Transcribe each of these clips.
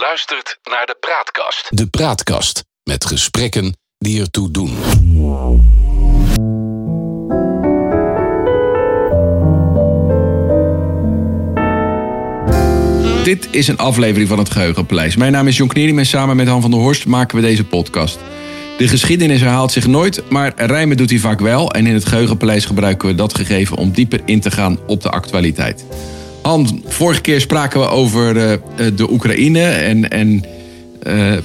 luistert naar de Praatkast. De Praatkast met gesprekken die ertoe doen. Dit is een aflevering van het Geheugenpaleis. Mijn naam is Jon Knierim en samen met Han van der Horst maken we deze podcast. De geschiedenis herhaalt zich nooit, maar rijmen doet hij vaak wel. En in het Geheugenpaleis gebruiken we dat gegeven om dieper in te gaan op de actualiteit. Vorige keer spraken we over uh, de Oekraïne en, en uh,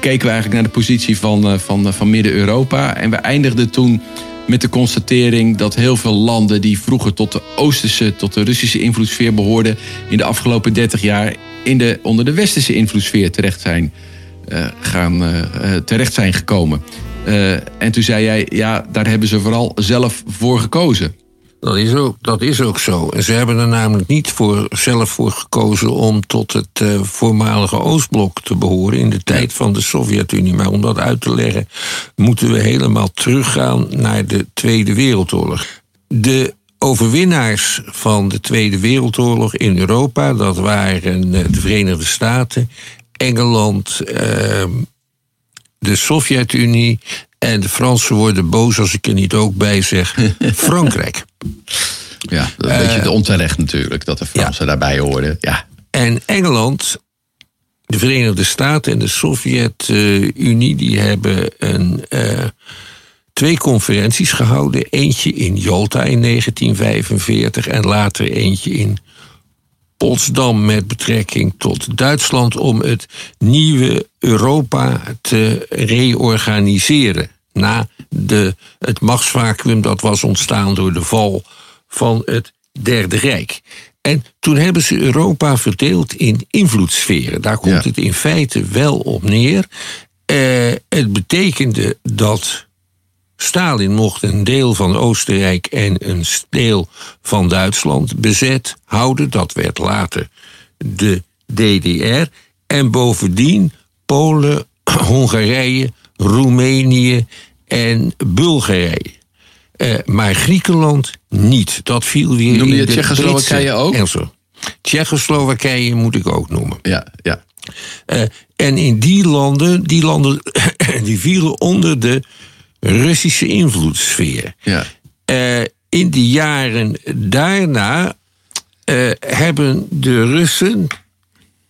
keken we eigenlijk naar de positie van, van, van Midden-Europa. En we eindigden toen met de constatering dat heel veel landen die vroeger tot de Oosterse, tot de Russische invloedssfeer behoorden, in de afgelopen 30 jaar in de, onder de Westerse invloedssfeer terecht zijn, gaan, terecht zijn gekomen. En toen zei jij, ja, daar hebben ze vooral zelf voor gekozen. Dat is, ook, dat is ook zo. En ze hebben er namelijk niet voor, zelf voor gekozen om tot het uh, voormalige Oostblok te behoren in de tijd van de Sovjet-Unie. Maar om dat uit te leggen, moeten we helemaal teruggaan naar de Tweede Wereldoorlog. De overwinnaars van de Tweede Wereldoorlog in Europa, dat waren uh, de Verenigde Staten, Engeland, uh, de Sovjet-Unie en de Fransen worden boos als ik er niet ook bij zeg. Frankrijk. Ja, dat is een beetje te onterecht natuurlijk dat de Fransen ja. daarbij hoorden. Ja. En Engeland, de Verenigde Staten en de Sovjet-Unie, die hebben een, uh, twee conferenties gehouden. Eentje in Yalta in 1945 en later eentje in Potsdam met betrekking tot Duitsland om het nieuwe Europa te reorganiseren. Na de, het machtsvacuum dat was ontstaan door de val van het Derde Rijk. En toen hebben ze Europa verdeeld in invloedssferen. Daar komt ja. het in feite wel op neer. Uh, het betekende dat Stalin mocht een deel van Oostenrijk en een deel van Duitsland bezet houden. Dat werd later de DDR. En bovendien Polen, Hongarije, Roemenië en Bulgarije. Uh, maar Griekenland niet. Dat viel weer Noem je in de Tsjechoslowakije ook? Engelse. Tsjechoslowakije moet ik ook noemen. Ja, ja. Uh, en in die landen, die landen die vielen onder de Russische invloedssfeer. Ja. Uh, in de jaren daarna uh, hebben de Russen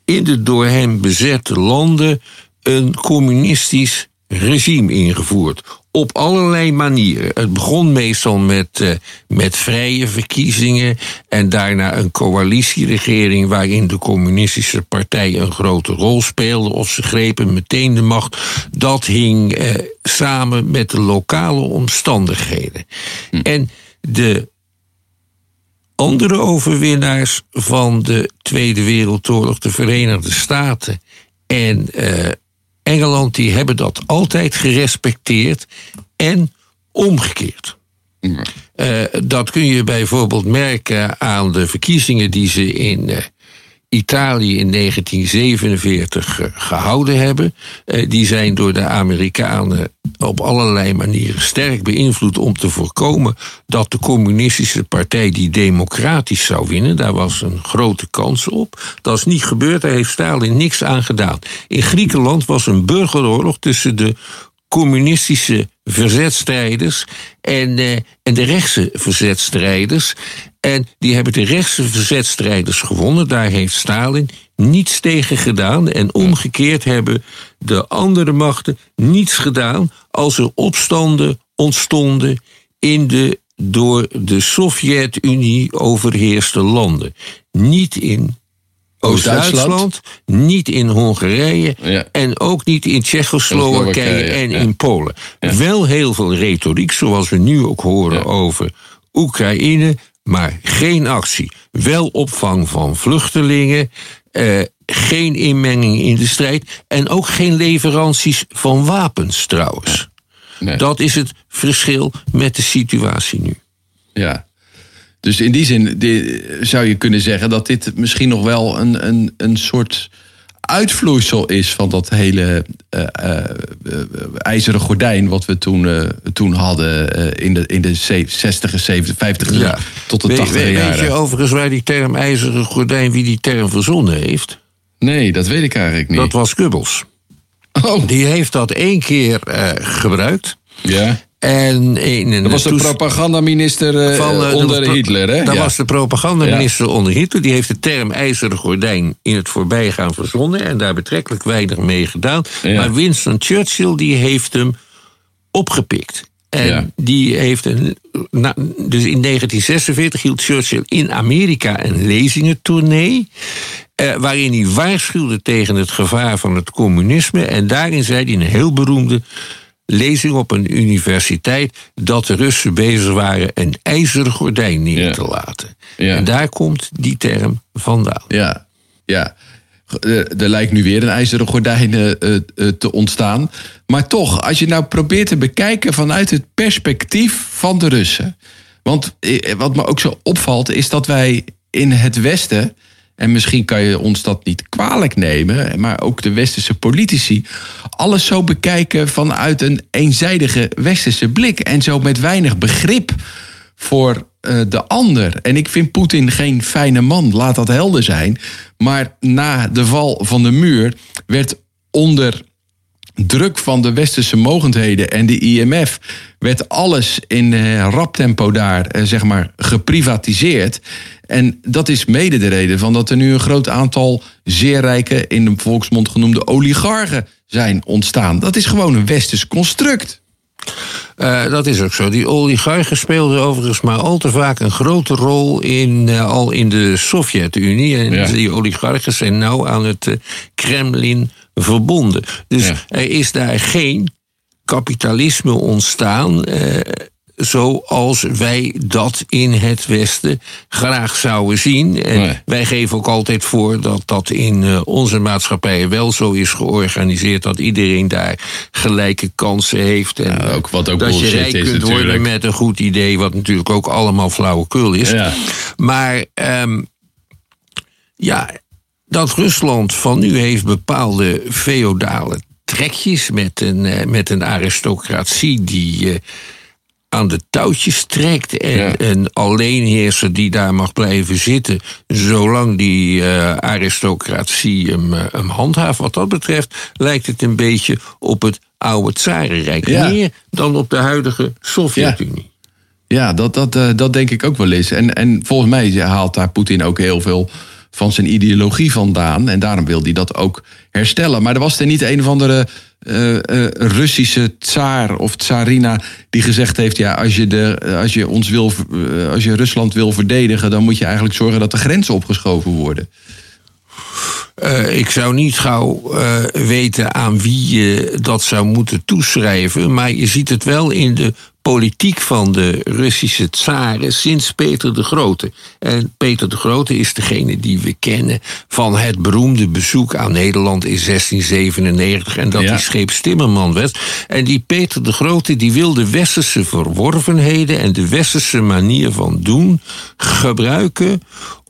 in de door hen bezette landen een communistisch regime ingevoerd. Op allerlei manieren. Het begon meestal met, uh, met vrije verkiezingen en daarna een coalitieregering waarin de communistische partij een grote rol speelde of ze grepen meteen de macht. Dat hing uh, samen met de lokale omstandigheden. Hm. En de andere overwinnaars van de Tweede Wereldoorlog, de Verenigde Staten en uh, Engeland, die hebben dat altijd gerespecteerd en omgekeerd. Uh, dat kun je bijvoorbeeld merken aan de verkiezingen die ze in uh, Italië in 1947 uh, gehouden hebben. die zijn door de Amerikanen op allerlei manieren sterk beïnvloed om te voorkomen dat de communistische partij die democratisch zou winnen. Daar was een grote kans op. Dat is niet gebeurd, daar heeft Stalin niks aan gedaan. In Griekenland was een burgeroorlog tussen de communistische verzetstrijders en, uh, en de rechtse verzetstrijders. En die hebben de rechtse verzetstrijders gewonnen. Daar heeft Stalin niets tegen gedaan. En omgekeerd hebben de andere machten niets gedaan als er opstanden ontstonden in de door de Sovjet-Unie overheerste landen. Niet in Oost-Duitsland, niet in Hongarije ja. en ook niet in Tsjechoslowakije en ja. in Polen. Ja. Wel heel veel retoriek, zoals we nu ook horen over Oekraïne, maar geen actie. Wel opvang van vluchtelingen, eh, geen inmenging in de strijd en ook geen leveranties van wapens trouwens. Nee. Dat is het verschil met de situatie nu. Ja. Dus in die zin die, zou je kunnen zeggen dat dit misschien nog wel een, een, een soort uitvloeisel is van dat hele uh, uh, ijzeren gordijn wat we toen, toen hadden in de, in de 60 70 50 Ja. tot de We- 80 we- jaren. Weet je overigens waar die term ijzeren gordijn, wie die term verzonnen heeft? Nee, dat weet ik eigenlijk niet. Dat was Goebbels. Oh, Die heeft dat één keer eh, gebruikt. ja. En in Dat was de propagandaminister van, dat onder pro- Hitler, hè? Dat ja. was de propagandaminister onder Hitler. Die heeft de term ijzeren gordijn in het voorbijgaan verzonnen... en daar betrekkelijk weinig mee gedaan. Ja. Maar Winston Churchill die heeft hem opgepikt. En die heeft een. dus in 1946 hield Churchill in Amerika een lezingentournee. Eh, waarin hij waarschuwde tegen het gevaar van het communisme. En daarin zei hij een heel beroemde lezing op een universiteit. dat de Russen bezig waren een ijzeren gordijn neer Ja. te laten. Ja. En daar komt die term vandaan. Ja, ja. Er, er lijkt nu weer een ijzeren gordijn eh, eh, eh, te ontstaan. Maar toch, als je nou probeert te bekijken vanuit het perspectief van de Russen. Want eh, wat me ook zo opvalt, is dat wij in het Westen. En misschien kan je ons dat niet kwalijk nemen, maar ook de westerse politici. alles zo bekijken vanuit een eenzijdige westerse blik. En zo met weinig begrip voor eh, de ander. En ik vind Poetin geen fijne man, laat dat helder zijn. Maar na de val van de muur werd onder druk van de westerse mogendheden en de IMF werd alles in eh, rap tempo daar eh, zeg maar geprivatiseerd. En dat is mede de reden van dat er nu een groot aantal zeer rijke, in de volksmond genoemde oligarchen zijn ontstaan. Dat is gewoon een westers construct. Eh, dat is ook zo. Die oligarchen speelden overigens maar al te vaak een grote rol in, eh, al in de Sovjet-Unie. En Ja. die oligarchen zijn nauw aan het Kremlin verbonden. Dus Ja. er is daar geen kapitalisme ontstaan. eh, zoals wij dat in het Westen graag zouden zien. En Nee. wij geven ook altijd voor dat dat in eh, onze maatschappij wel zo is georganiseerd dat iedereen daar gelijke kansen heeft. En Ja, eh, ook wat ook dat je rijk kunt worden met een goed idee, wat natuurlijk ook allemaal flauwekul is. Ja. Maar ehm, ja, dat Rusland van nu heeft bepaalde feodale trekjes met een, eh, met een aristocratie die eh, aan de touwtjes trekt en Ja. een alleenheerser die daar mag blijven zitten zolang die eh, aristocratie hem, hem handhaaft. Wat dat betreft lijkt het een beetje op het oude Tsarenrijk. Ja. Meer dan op de huidige Sovjet-Unie. Ja, dat, dat, dat denk ik ook wel eens. En, en volgens mij haalt daar Poetin ook heel veel van zijn ideologie vandaan. En daarom wil hij dat ook herstellen. Maar er was er niet een of andere eh, eh, Russische tsaar of tsarina die gezegd heeft: ja, als je, de, als, je ons wil, eh, als je Rusland wil verdedigen, dan moet je eigenlijk zorgen dat de grenzen opgeschoven worden. Eh, ik zou niet gauw eh, weten aan wie je dat zou moeten toeschrijven. Maar je ziet het wel in de politiek van de Russische tsaren sinds Peter de Grote. En Peter de Grote is degene die we kennen van het beroemde bezoek aan Nederland in 1697. En dat Ja. hij scheepstimmerman werd. En die Peter de Grote die wilde westerse verworvenheden en de westerse manier van doen gebruiken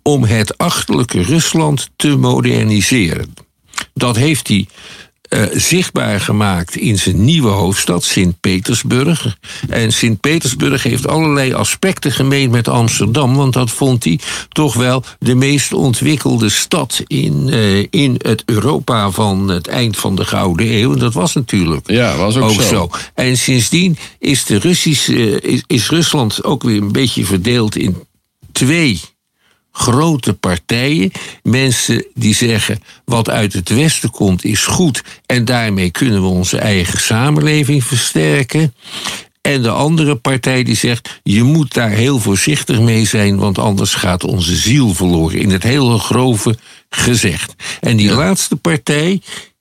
om het achterlijke Rusland te moderniseren. Dat heeft hij eh, zichtbaar gemaakt in zijn nieuwe hoofdstad, Sint-Petersburg. En Sint-Petersburg heeft allerlei aspecten gemeen met Amsterdam, want dat vond hij toch wel de meest ontwikkelde stad in, eh, in het Europa van het eind van de Gouden Eeuw. En dat was natuurlijk Ja, was ook zo. En sindsdien is, de Russische, eh, is, is Rusland ook weer een beetje verdeeld in twee grote partijen. Mensen die zeggen wat uit het Westen komt is goed en daarmee kunnen we onze eigen samenleving versterken. En de andere partij die zegt je moet daar heel voorzichtig mee zijn, want anders gaat onze ziel verloren. In het hele grove gezegd. En die laatste partij,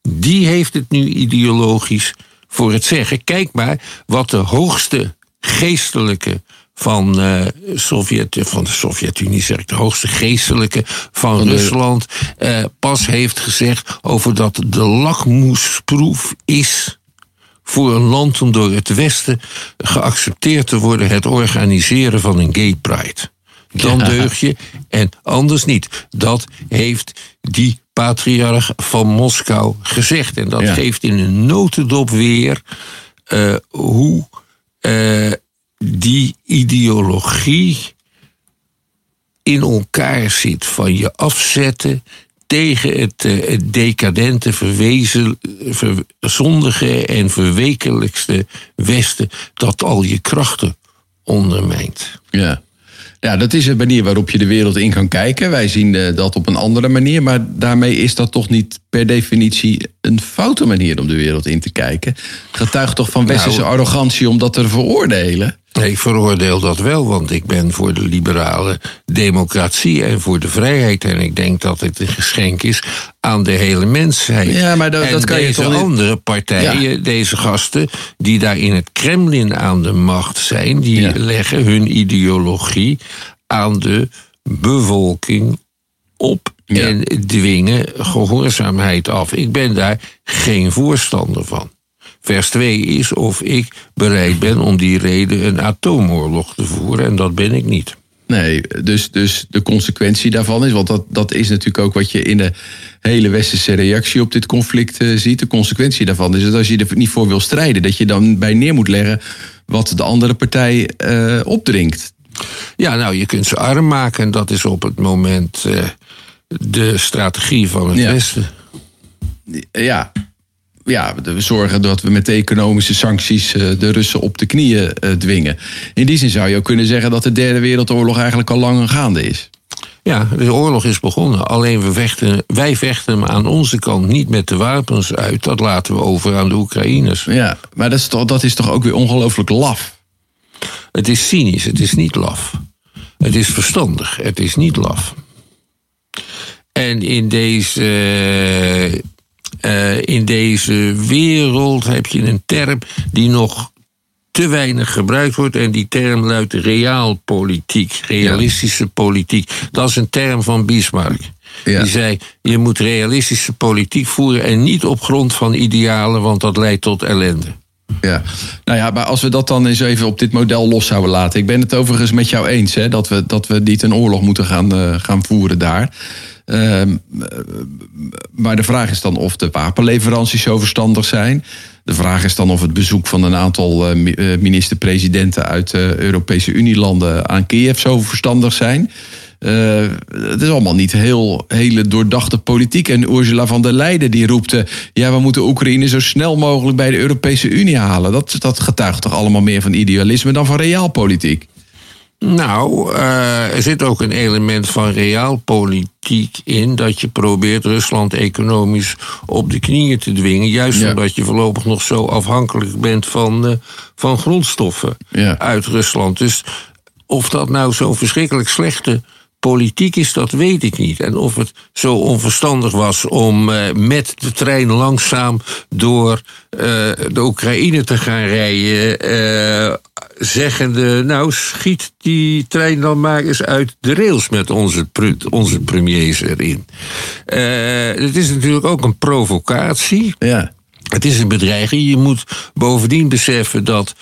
die heeft het nu ideologisch voor het zeggen. Kijk maar wat de hoogste geestelijke van, eh, Sovjet, van de Sovjet-Unie, zeg ik, de hoogste geestelijke van, Rusland, eh, pas heeft gezegd over dat de lakmoesproef is voor een land om door het Westen geaccepteerd te worden het organiseren van een gay pride. Dan Ja. deug je en anders niet. Dat heeft die patriarch van Moskou gezegd. En dat Ja. geeft in een notendop weer eh, hoe eh, die ideologie in elkaar zit. Van je afzetten tegen het, eh, het decadente, verwezen, verzondige en verwekelijkste Westen dat al je krachten ondermijnt. Ja. Ja, dat is een manier waarop je de wereld in kan kijken. Wij zien eh, dat op een andere manier, maar daarmee is dat toch niet per definitie een foute manier om de wereld in te kijken. Het getuigt toch van westerse Nou, arrogantie om dat te veroordelen. Ik veroordeel dat wel, want ik ben voor de liberale democratie en voor de vrijheid. En ik denk dat het een geschenk is aan de hele mensheid. Ja, maar dat- en dat kan je deze toch niet- andere partijen, deze gasten, die daar in het Kremlin aan de macht zijn, die Ja. leggen hun ideologie aan de bevolking op Ja. en dwingen gehoorzaamheid af. Ik ben daar geen voorstander van. Vers 2 is of ik bereid ben om die reden een atoomoorlog te voeren. En dat ben ik niet. Nee, dus, dus de consequentie daarvan is, want dat, dat is natuurlijk ook wat je in de hele westerse reactie op dit conflict eh, ziet. De consequentie daarvan is dat als je er niet voor wil strijden, dat je dan bij neer moet leggen wat de andere partij eh, opdringt. Ja, nou, je kunt ze arm maken. En dat is op het moment eh, de strategie van het Ja. Westen. Ja, ja, we zorgen dat we met de economische sancties eh, de Russen op de knieën eh, dwingen. In die zin zou je ook kunnen zeggen dat de derde wereldoorlog eigenlijk al lang gaande is. Ja, de oorlog is begonnen. Alleen we vechten, wij vechten hem aan onze kant niet met de wapens uit. Dat laten we over aan de Oekraïners. Ja, maar dat is toch, dat is toch ook weer ongelooflijk laf. Het is cynisch, het is niet laf. Het is verstandig, het is niet laf. En in deze, eh, in deze wereld heb je een term die nog te weinig gebruikt wordt. En die term luidt realpolitiek, realistische politiek. Dat is een term van Bismarck. Ja. Die zei, je moet realistische politiek voeren en niet op grond van idealen, want dat leidt tot ellende. Ja, nou ja, maar als we dat dan eens even op dit model los zouden laten. Ik ben het overigens met jou eens hè, dat, we, dat we niet een oorlog moeten gaan, eh, gaan voeren daar. Ehm, eh, maar de vraag is dan of de wapenleveranties zo verstandig zijn. De vraag is dan of het bezoek van een aantal eh, mi- minister-presidenten uit Europese Unielanden aan Kiev zo verstandig zijn. Eh, het is allemaal niet heel hele doordachte politiek. En Ursula van der Leyen die roept... eh, ja, we moeten Oekraïne zo snel mogelijk bij de Europese Unie halen. Dat, dat getuigt toch allemaal meer van idealisme dan van realpolitiek? Nou, eh, er zit ook een element van realpolitiek in dat je probeert Rusland economisch op de knieën te dwingen. Juist Ja. omdat je voorlopig nog zo afhankelijk bent van, eh, van grondstoffen Ja. uit Rusland. Dus of dat nou zo'n verschrikkelijk slechte politiek is, dat weet ik niet. En of het zo onverstandig was om eh, met de trein langzaam door eh, de Oekraïne te gaan rijden, eh, zeggende, nou schiet die trein dan maar eens uit de rails met onze, onze premiers erin. Het is natuurlijk ook een provocatie. Ja, Het is een bedreiging. Je moet bovendien beseffen dat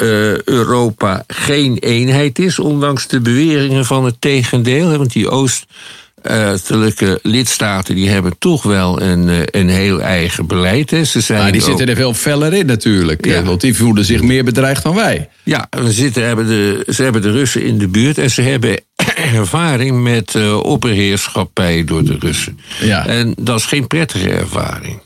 eh, Europa geen eenheid is, ondanks de beweringen van het tegendeel. Want die oostelijke lidstaten die hebben toch wel een, eh, een heel eigen beleid. Hè. Ze zijn maar die ook- zitten er veel feller in natuurlijk. Ja. eh, Want die voelen zich meer bedreigd dan wij. Ja, we zitten, hebben de, ze hebben de Russen in de buurt en ze hebben ervaring met eh, opperheerschappij door de Russen. Ja. En dat is geen prettige ervaring.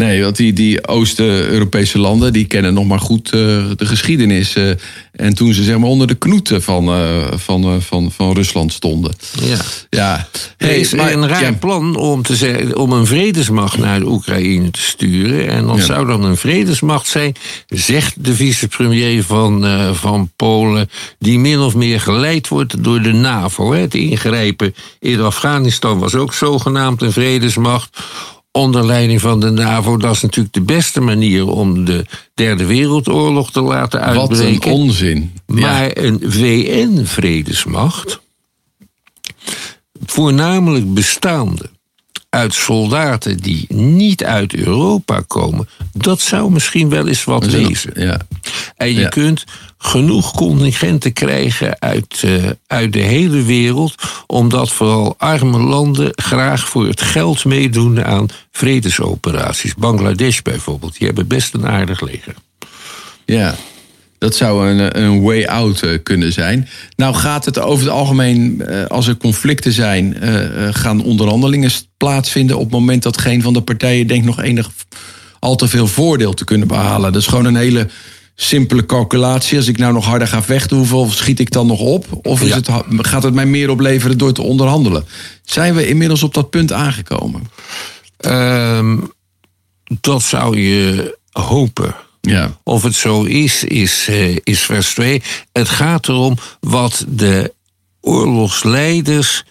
Nee, want die, die Oost-Europese landen die kennen nog maar goed eh, de geschiedenis. eh, en toen ze zeg maar onder de knoeten van, eh, van, van, van Rusland stonden. Ja. Ja, Er Hey, is maar- een raar ja. plan om, te zeggen, om een vredesmacht naar de Oekraïne te sturen. En dat Ja. zou dan een vredesmacht zijn, zegt de vicepremier van, van Polen, die min of meer geleid wordt door de NAVO. Hè. Het ingrijpen in Afghanistan was ook zogenaamd een vredesmacht. Onder leiding van de NAVO, dat is natuurlijk de beste manier om de Derde Wereldoorlog te laten Wat een uitbreken. onzin. Maar een VN-vredesmacht, voornamelijk bestaande uit soldaten die niet uit Europa komen, dat zou misschien wel eens wat wezen. Ja. En je Ja. kunt genoeg contingenten krijgen uit, eh, uit de hele wereld, omdat vooral arme landen graag voor het geld meedoen aan vredesoperaties. Bangladesh bijvoorbeeld, die hebben best een aardig leger. Ja. Dat zou een, een way out eh, kunnen zijn. Nou gaat het over het algemeen, eh, als er conflicten zijn, gaan onderhandelingen plaatsvinden op het moment dat geen van de partijen denkt nog enig al te veel voordeel te kunnen behalen. Dat is gewoon een hele simpele calculatie. Als ik nou nog harder ga vechten, hoeveel schiet ik dan nog op? Of is Ja. het, gaat het mij meer opleveren door te onderhandelen? Zijn we inmiddels op dat punt aangekomen? Ehm, dat zou je hopen. Ja. Of het zo is, is, eh, is vers 2. Het gaat erom wat de oorlogsleiders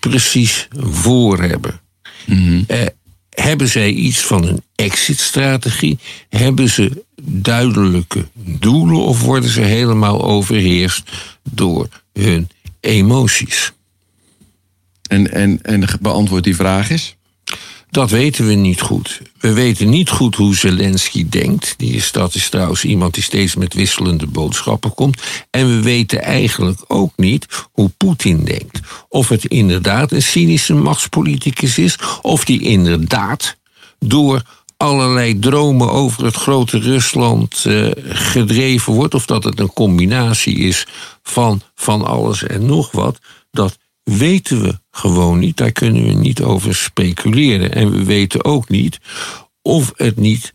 precies voor hebben. Eh, hebben zij iets van een exit-strategie? Hebben ze duidelijke doelen of worden ze helemaal overheerst door hun emoties? En, en, en beantwoord die vraag is? Dat weten we niet goed. We weten niet goed hoe Zelensky denkt. Die is, dat is trouwens iemand die steeds met wisselende boodschappen komt. En we weten eigenlijk ook niet hoe Poetin denkt. Of het inderdaad een cynische machtspoliticus is, of die inderdaad door allerlei dromen over het grote Rusland eh, gedreven wordt, of dat het een combinatie is van, van alles en nog wat. Dat weten we gewoon niet. Daar kunnen we niet over speculeren. En we weten ook niet of het niet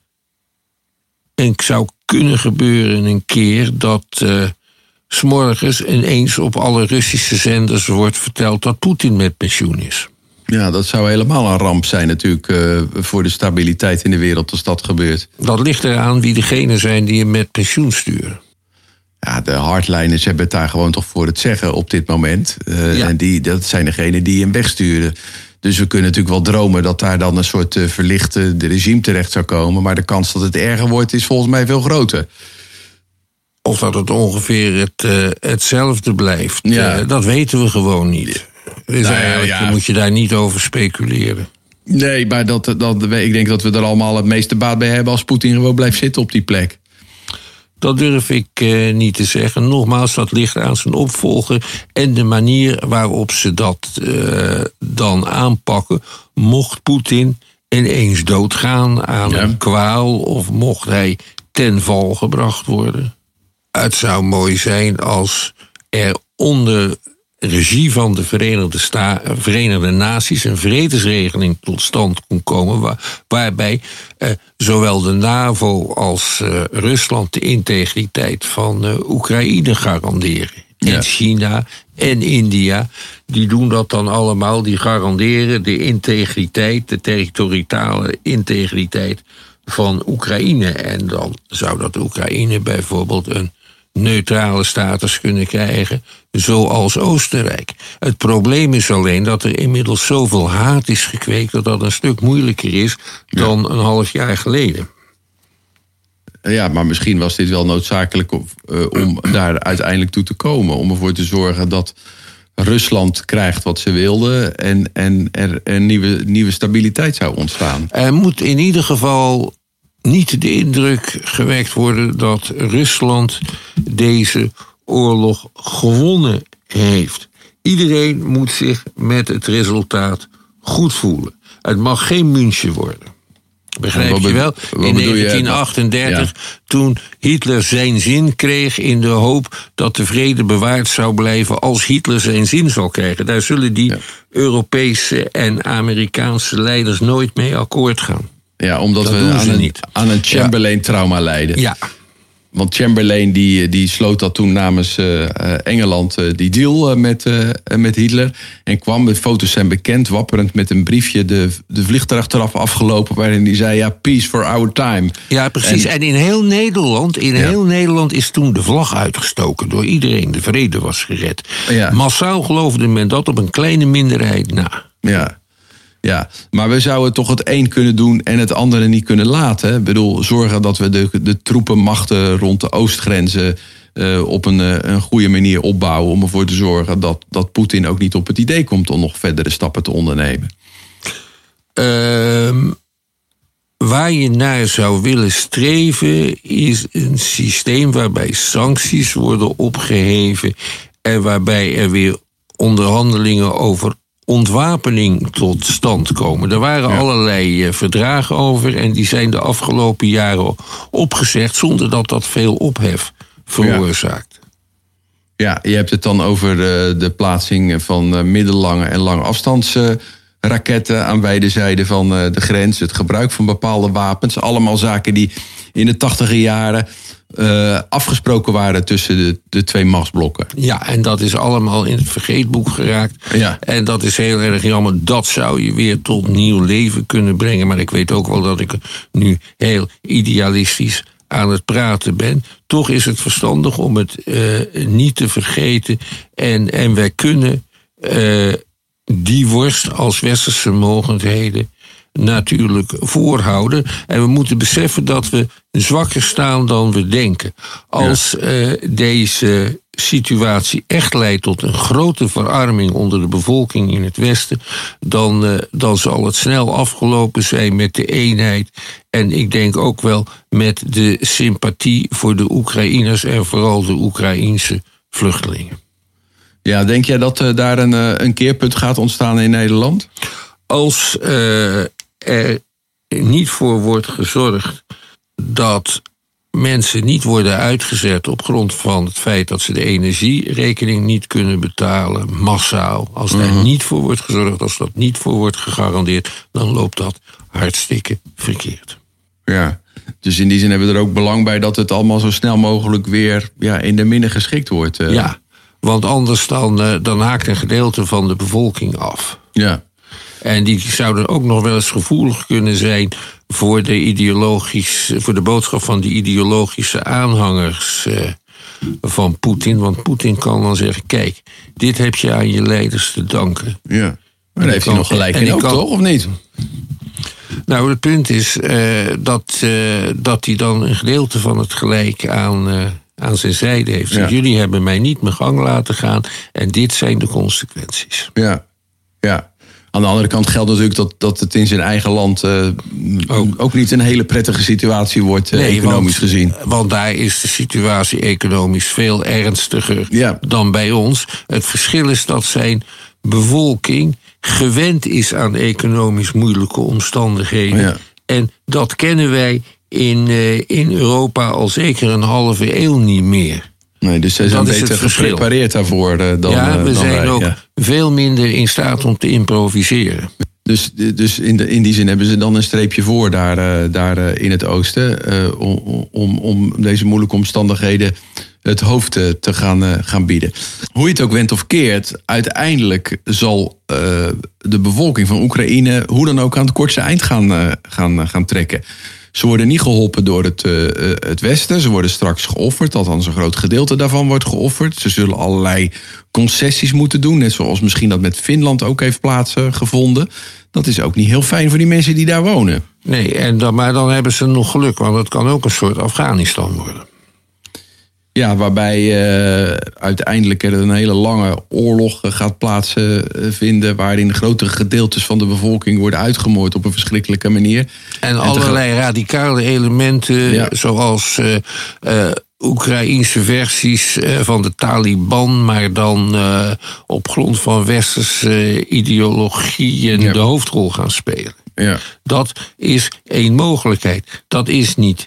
en zou kunnen gebeuren een keer dat eh, s'morgens ineens op alle Russische zenders wordt verteld dat Poetin met pensioen is. Ja, dat zou helemaal een ramp zijn natuurlijk eh, voor de stabiliteit in de wereld als dat gebeurt. Dat ligt eraan wie degene zijn die hem met pensioen sturen. Ja, de hardliners hebben het daar gewoon toch voor het zeggen op dit moment. Eh, Ja. En die, dat zijn degenen die hem wegsturen. Dus we kunnen natuurlijk wel dromen dat daar dan een soort eh, verlichte regime terecht zou komen. Maar de kans dat het erger wordt is volgens mij veel groter. Of dat het ongeveer het, hetzelfde blijft. Ja. Dat weten we gewoon niet. Dus Nou ja, moet je daar niet over speculeren. Nee, maar dat, dat, ik denk dat we er allemaal het meeste baat bij hebben als Poetin gewoon blijft zitten op die plek. Dat durf ik eh, niet te zeggen. Nogmaals, dat ligt aan zijn opvolger en de manier waarop ze dat eh, dan aanpakken. Mocht Poetin ineens doodgaan aan Ja. een kwaal of mocht hij ten val gebracht worden. Het zou mooi zijn als er onder regie van de Verenigde, Sta Verenigde Naties een vredesregeling tot stand kon komen. Waar, waarbij eh, zowel de NAVO als eh, Rusland de integriteit van eh, Oekraïne garanderen. Ja. En China en India, die doen dat dan allemaal. Die garanderen de integriteit, de territoriale integriteit van Oekraïne. En dan zou dat Oekraïne bijvoorbeeld een neutrale status kunnen krijgen, zoals Oostenrijk. Het probleem is alleen dat er inmiddels zoveel haat is gekweekt dat dat een stuk moeilijker is dan een half jaar geleden. Ja, maar misschien was dit wel noodzakelijk eh, om daar uiteindelijk toe te komen. Om ervoor te zorgen dat Rusland krijgt wat ze wilde en, en er een nieuwe, nieuwe stabiliteit zou ontstaan. Er moet in ieder geval niet de indruk gewekt worden dat Rusland deze oorlog gewonnen heeft. Iedereen moet zich met het resultaat goed voelen. Het mag geen München worden. Begrijp je wel? In bedoel je? 1938, toen Hitler zijn zin kreeg in de hoop dat de vrede bewaard zou blijven als Hitler zijn zin zal krijgen. Daar zullen die Europese en Amerikaanse leiders nooit mee akkoord gaan. Ja, omdat Dat we aan een, niet. aan een Chamberlain-trauma lijden. Ja, Want Chamberlain die, die sloot dat toen namens eh, eh, Engeland eh, die deal met, met Hitler. En kwam, de foto's zijn bekend, wapperend met een briefje de, de vliegtuigtrap afgelopen. Waarin hij zei, ja, peace for our time. ja precies. En, in heel Nederland, in Ja. heel Nederland is toen de vlag uitgestoken door iedereen. De vrede was gered. Ja. Massaal geloofde men dat op een kleine minderheid na. Ja. Ja, maar we zouden toch het een kunnen doen en het andere niet kunnen laten. Ik bedoel, zorgen dat we de, de troepenmachten rond de oostgrenzen eh, op een, eh, een goede manier opbouwen. Om ervoor te zorgen dat, dat Poetin ook niet op het idee komt om nog verdere stappen te ondernemen. Ehm, waar je naar zou willen streven is een systeem waarbij sancties worden opgeheven en waarbij er weer onderhandelingen over ontwapening tot stand komen. Er waren allerlei eh, verdragen over en die zijn de afgelopen jaren opgezegd zonder dat dat veel ophef veroorzaakt. Ja, je hebt het dan over de, de plaatsing van eh, middellange en lange afstandsraketten aan beide zijden van eh, de grens. Het gebruik van bepaalde wapens. Allemaal zaken die in de tachtige jaren eh, afgesproken waren tussen de, de twee machtsblokken. Ja, en dat is allemaal in het vergeetboek geraakt. Ja. En dat is heel erg jammer. Dat zou je weer tot nieuw leven kunnen brengen. Maar ik weet ook wel dat ik nu heel idealistisch aan het praten ben. Toch is het verstandig om het eh, niet te vergeten. En, en wij kunnen eh, die worst als westerse mogendheden natuurlijk voorhouden. En we moeten beseffen dat we zwakker staan dan we denken. Als eh, deze situatie echt leidt tot een grote verarming onder de bevolking in het Westen, dan, eh, dan zal het snel afgelopen zijn met de eenheid. En ik denk ook wel met de sympathie voor de Oekraïners en vooral de Oekraïense vluchtelingen. Ja, denk jij dat eh, daar een, een keerpunt gaat ontstaan in Nederland? Als er niet voor wordt gezorgd dat mensen niet worden uitgezet op grond van het feit dat ze de energierekening niet kunnen betalen, massaal. Als daar niet voor wordt gezorgd, als dat niet voor wordt gegarandeerd, dan loopt dat hartstikke verkeerd. Ja. Dus in die zin hebben we er ook belang bij dat het allemaal zo snel mogelijk weer ja, in de minne geschikt wordt. eh. Ja, want anders dan, eh, dan haakt een gedeelte van de bevolking af. ja. En die zouden ook nog wel eens gevoelig kunnen zijn voor de, ideologisch, voor de boodschap van die ideologische aanhangers eh, van Poetin. Want Poetin kan dan zeggen: kijk, dit heb je aan je leiders te danken. ja. Maar daar heeft hij nog gelijk en in ook, kan- toch? Of niet? Nou, het punt is eh, dat, eh, dat hij dan een gedeelte van het gelijk aan, aan zijn zijde heeft. Ja. Jullie hebben mij niet mijn gang laten gaan en dit zijn de consequenties. Ja. ja. Aan de andere kant geldt natuurlijk dat, dat het in zijn eigen land eh, ook. niet een hele prettige situatie wordt, eh, economisch want, gezien. Want daar is de situatie economisch veel ernstiger Ja. dan bij ons. Het verschil is dat zijn bevolking gewend is aan economisch moeilijke omstandigheden. Ja. En dat kennen wij in, eh, in Europa al zeker een halve eeuw niet meer. Nee, dus zij zijn beter geprepareerd daarvoor eh, dan ja, eh, we dan zijn wij, ook ja. veel minder in staat om te improviseren. Dus, dus in, de, in die zin hebben ze dan een streepje voor daar, eh, daar in het oosten. om, om, om deze moeilijke omstandigheden het hoofd te gaan, gaan bieden. Hoe je het ook went of keert, uiteindelijk zal de bevolking van Oekraïne hoe dan ook aan het kortste eind gaan, gaan, gaan trekken. Ze worden niet geholpen door het, eh, eh, het Westen. Ze worden straks geofferd. Althans, een groot gedeelte daarvan wordt geofferd. Ze zullen allerlei concessies moeten doen. Net zoals misschien dat met Finland ook heeft plaatsgevonden. Dat is ook niet heel fijn voor die mensen die daar wonen. Nee, en dan, maar dan hebben ze nog geluk, want het kan ook een soort Afghanistan worden. Ja, waarbij eh, uiteindelijk er een hele lange oorlog eh, gaat plaatsvinden. waarin grotere gedeeltes van de bevolking worden uitgemoord op een verschrikkelijke manier. En, allerlei radicale elementen, Ja. zoals eh eh, Oekraïense versies eh, van de Taliban, maar dan eh, op grond van westerse ideologie en Ja. de hoofdrol gaan spelen. Ja. Dat is één mogelijkheid. Dat is niet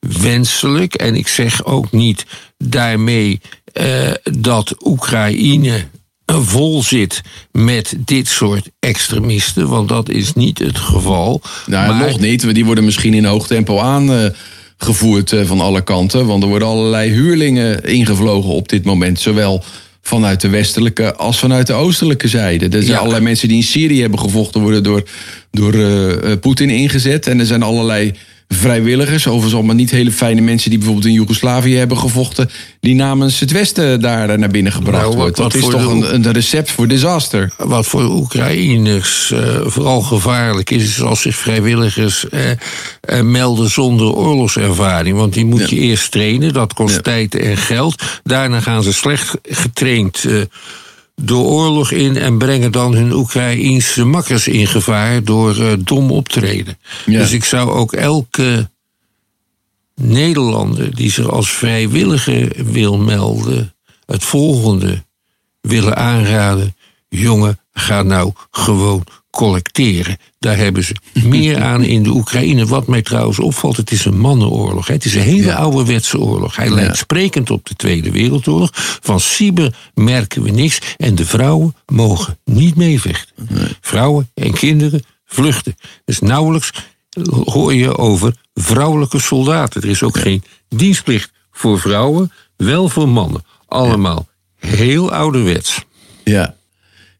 wenselijk. En ik zeg ook niet daarmee eh, dat Oekraïne vol zit met dit soort extremisten, want dat is niet het geval. Nou, Maar- nog niet. Die worden misschien in hoog tempo aangevoerd eh, van alle kanten. Want er worden allerlei huurlingen ingevlogen op dit moment. Zowel vanuit de westelijke als vanuit de oostelijke zijde. Er zijn Ja. allerlei mensen die in Syrië hebben gevochten... worden door, door eh, Poetin ingezet. En er zijn allerlei vrijwilligers... overigens allemaal niet hele fijne mensen... die bijvoorbeeld in Joegoslavië hebben gevochten... die namens het westen daar eh, naar binnen gebracht Nou, wat- wordt. Dat is toch de- een, een recept voor disaster. Wat voor de Oekraïners eh, vooral gevaarlijk is, is als zich vrijwilligers eh, melden zonder oorlogservaring. Want die moet je eerst trainen, dat kost Ja. tijd en geld. Daarna gaan ze slecht getraind de oorlog in en brengen dan hun Oekraïense makkers in gevaar door eh, dom optreden. Ja. Dus ik zou ook elke Nederlander die zich als vrijwilliger wil melden, het volgende willen aanraden. Jongen, ga nou gewoon collecteren. Daar hebben ze meer aan in de Oekraïne. Wat mij trouwens opvalt, het is een mannenoorlog. hè. Het is een hele Ja. ouderwetse oorlog. Hij lijkt sprekend op de Tweede Wereldoorlog. Van cyber merken we niks. En de vrouwen mogen niet meevechten. Vrouwen en kinderen vluchten. Dus nauwelijks hoor je over vrouwelijke soldaten. Er is ook geen dienstplicht voor vrouwen, wel voor mannen. Allemaal heel ouderwets. Ja.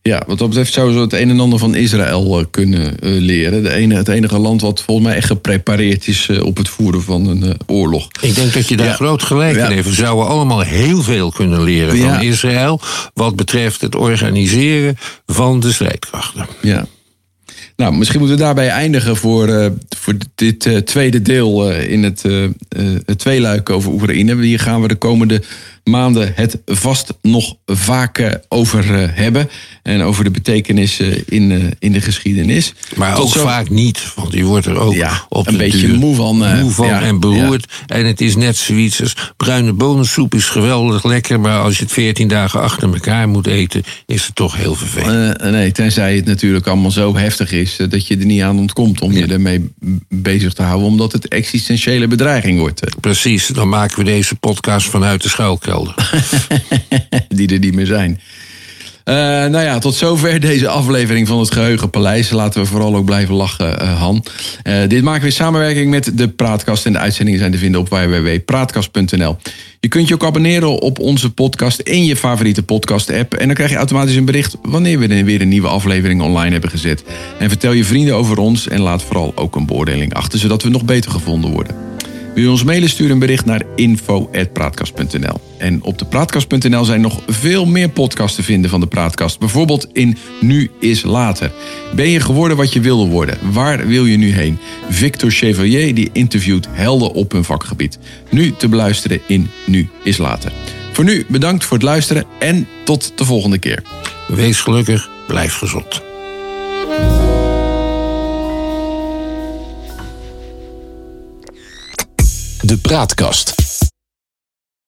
Ja, wat dat betreft zouden we het een en ander van Israël eh, kunnen eh, leren. De ene, het enige land wat volgens mij echt geprepareerd is eh, op het voeren van een oorlog. Ik denk dat je daar Ja. groot gelijk Ja. in heeft. We zouden allemaal heel veel kunnen leren Ja. van Israël. wat betreft het organiseren van de strijdkrachten. Ja. Nou, misschien moeten we daarbij eindigen voor, voor dit eh, tweede deel eh, in het, eh, het tweeluik over Oekraïne. Hier gaan we de komende maanden het vast nog vaak over hebben. En over de betekenis eh, in, in de geschiedenis. Maar Tot ook zo- vaak niet, want je wordt er ook Ja, op een beetje duur moe van, moe van ja, en beroerd. En het is net zoiets als bruine bonensoep is geweldig lekker, maar als je het 14 dagen achter elkaar moet eten, is het toch heel vervelend. Nee, tenzij het natuurlijk allemaal zo heftig is dat je er niet aan ontkomt om je ermee bezig te houden, omdat het existentiële bedreiging wordt. eh, Precies, dan maken we deze podcast vanuit de schuilkelder. die er niet meer zijn. Eh, nou ja, tot zover deze aflevering van het Geheugenpaleis. Laten we vooral ook blijven lachen, eh, Han. Eh, dit maken we in samenwerking met de Praatkast. En de uitzendingen zijn te vinden op www.praatkast.nl. Je kunt je ook abonneren op onze podcast in je favoriete podcast-app. En dan krijg je automatisch een bericht wanneer we er weer een nieuwe aflevering online hebben gezet. En vertel je vrienden over ons en laat vooral ook een beoordeling achter, zodat we nog beter gevonden worden. Je ons mailen, stuur een bericht naar info.praatkast.nl. En op de praatkast.nl zijn nog veel meer podcasts te vinden van de Praatkast. Bijvoorbeeld in Nu is Later. Ben je geworden wat je wilde worden? Waar wil je nu heen? Victor Chevalier die interviewt helden op hun vakgebied. Nu te beluisteren in Nu is Later. Voor nu bedankt voor het luisteren en tot de volgende keer. Wees gelukkig, blijf gezond. De Praatkast.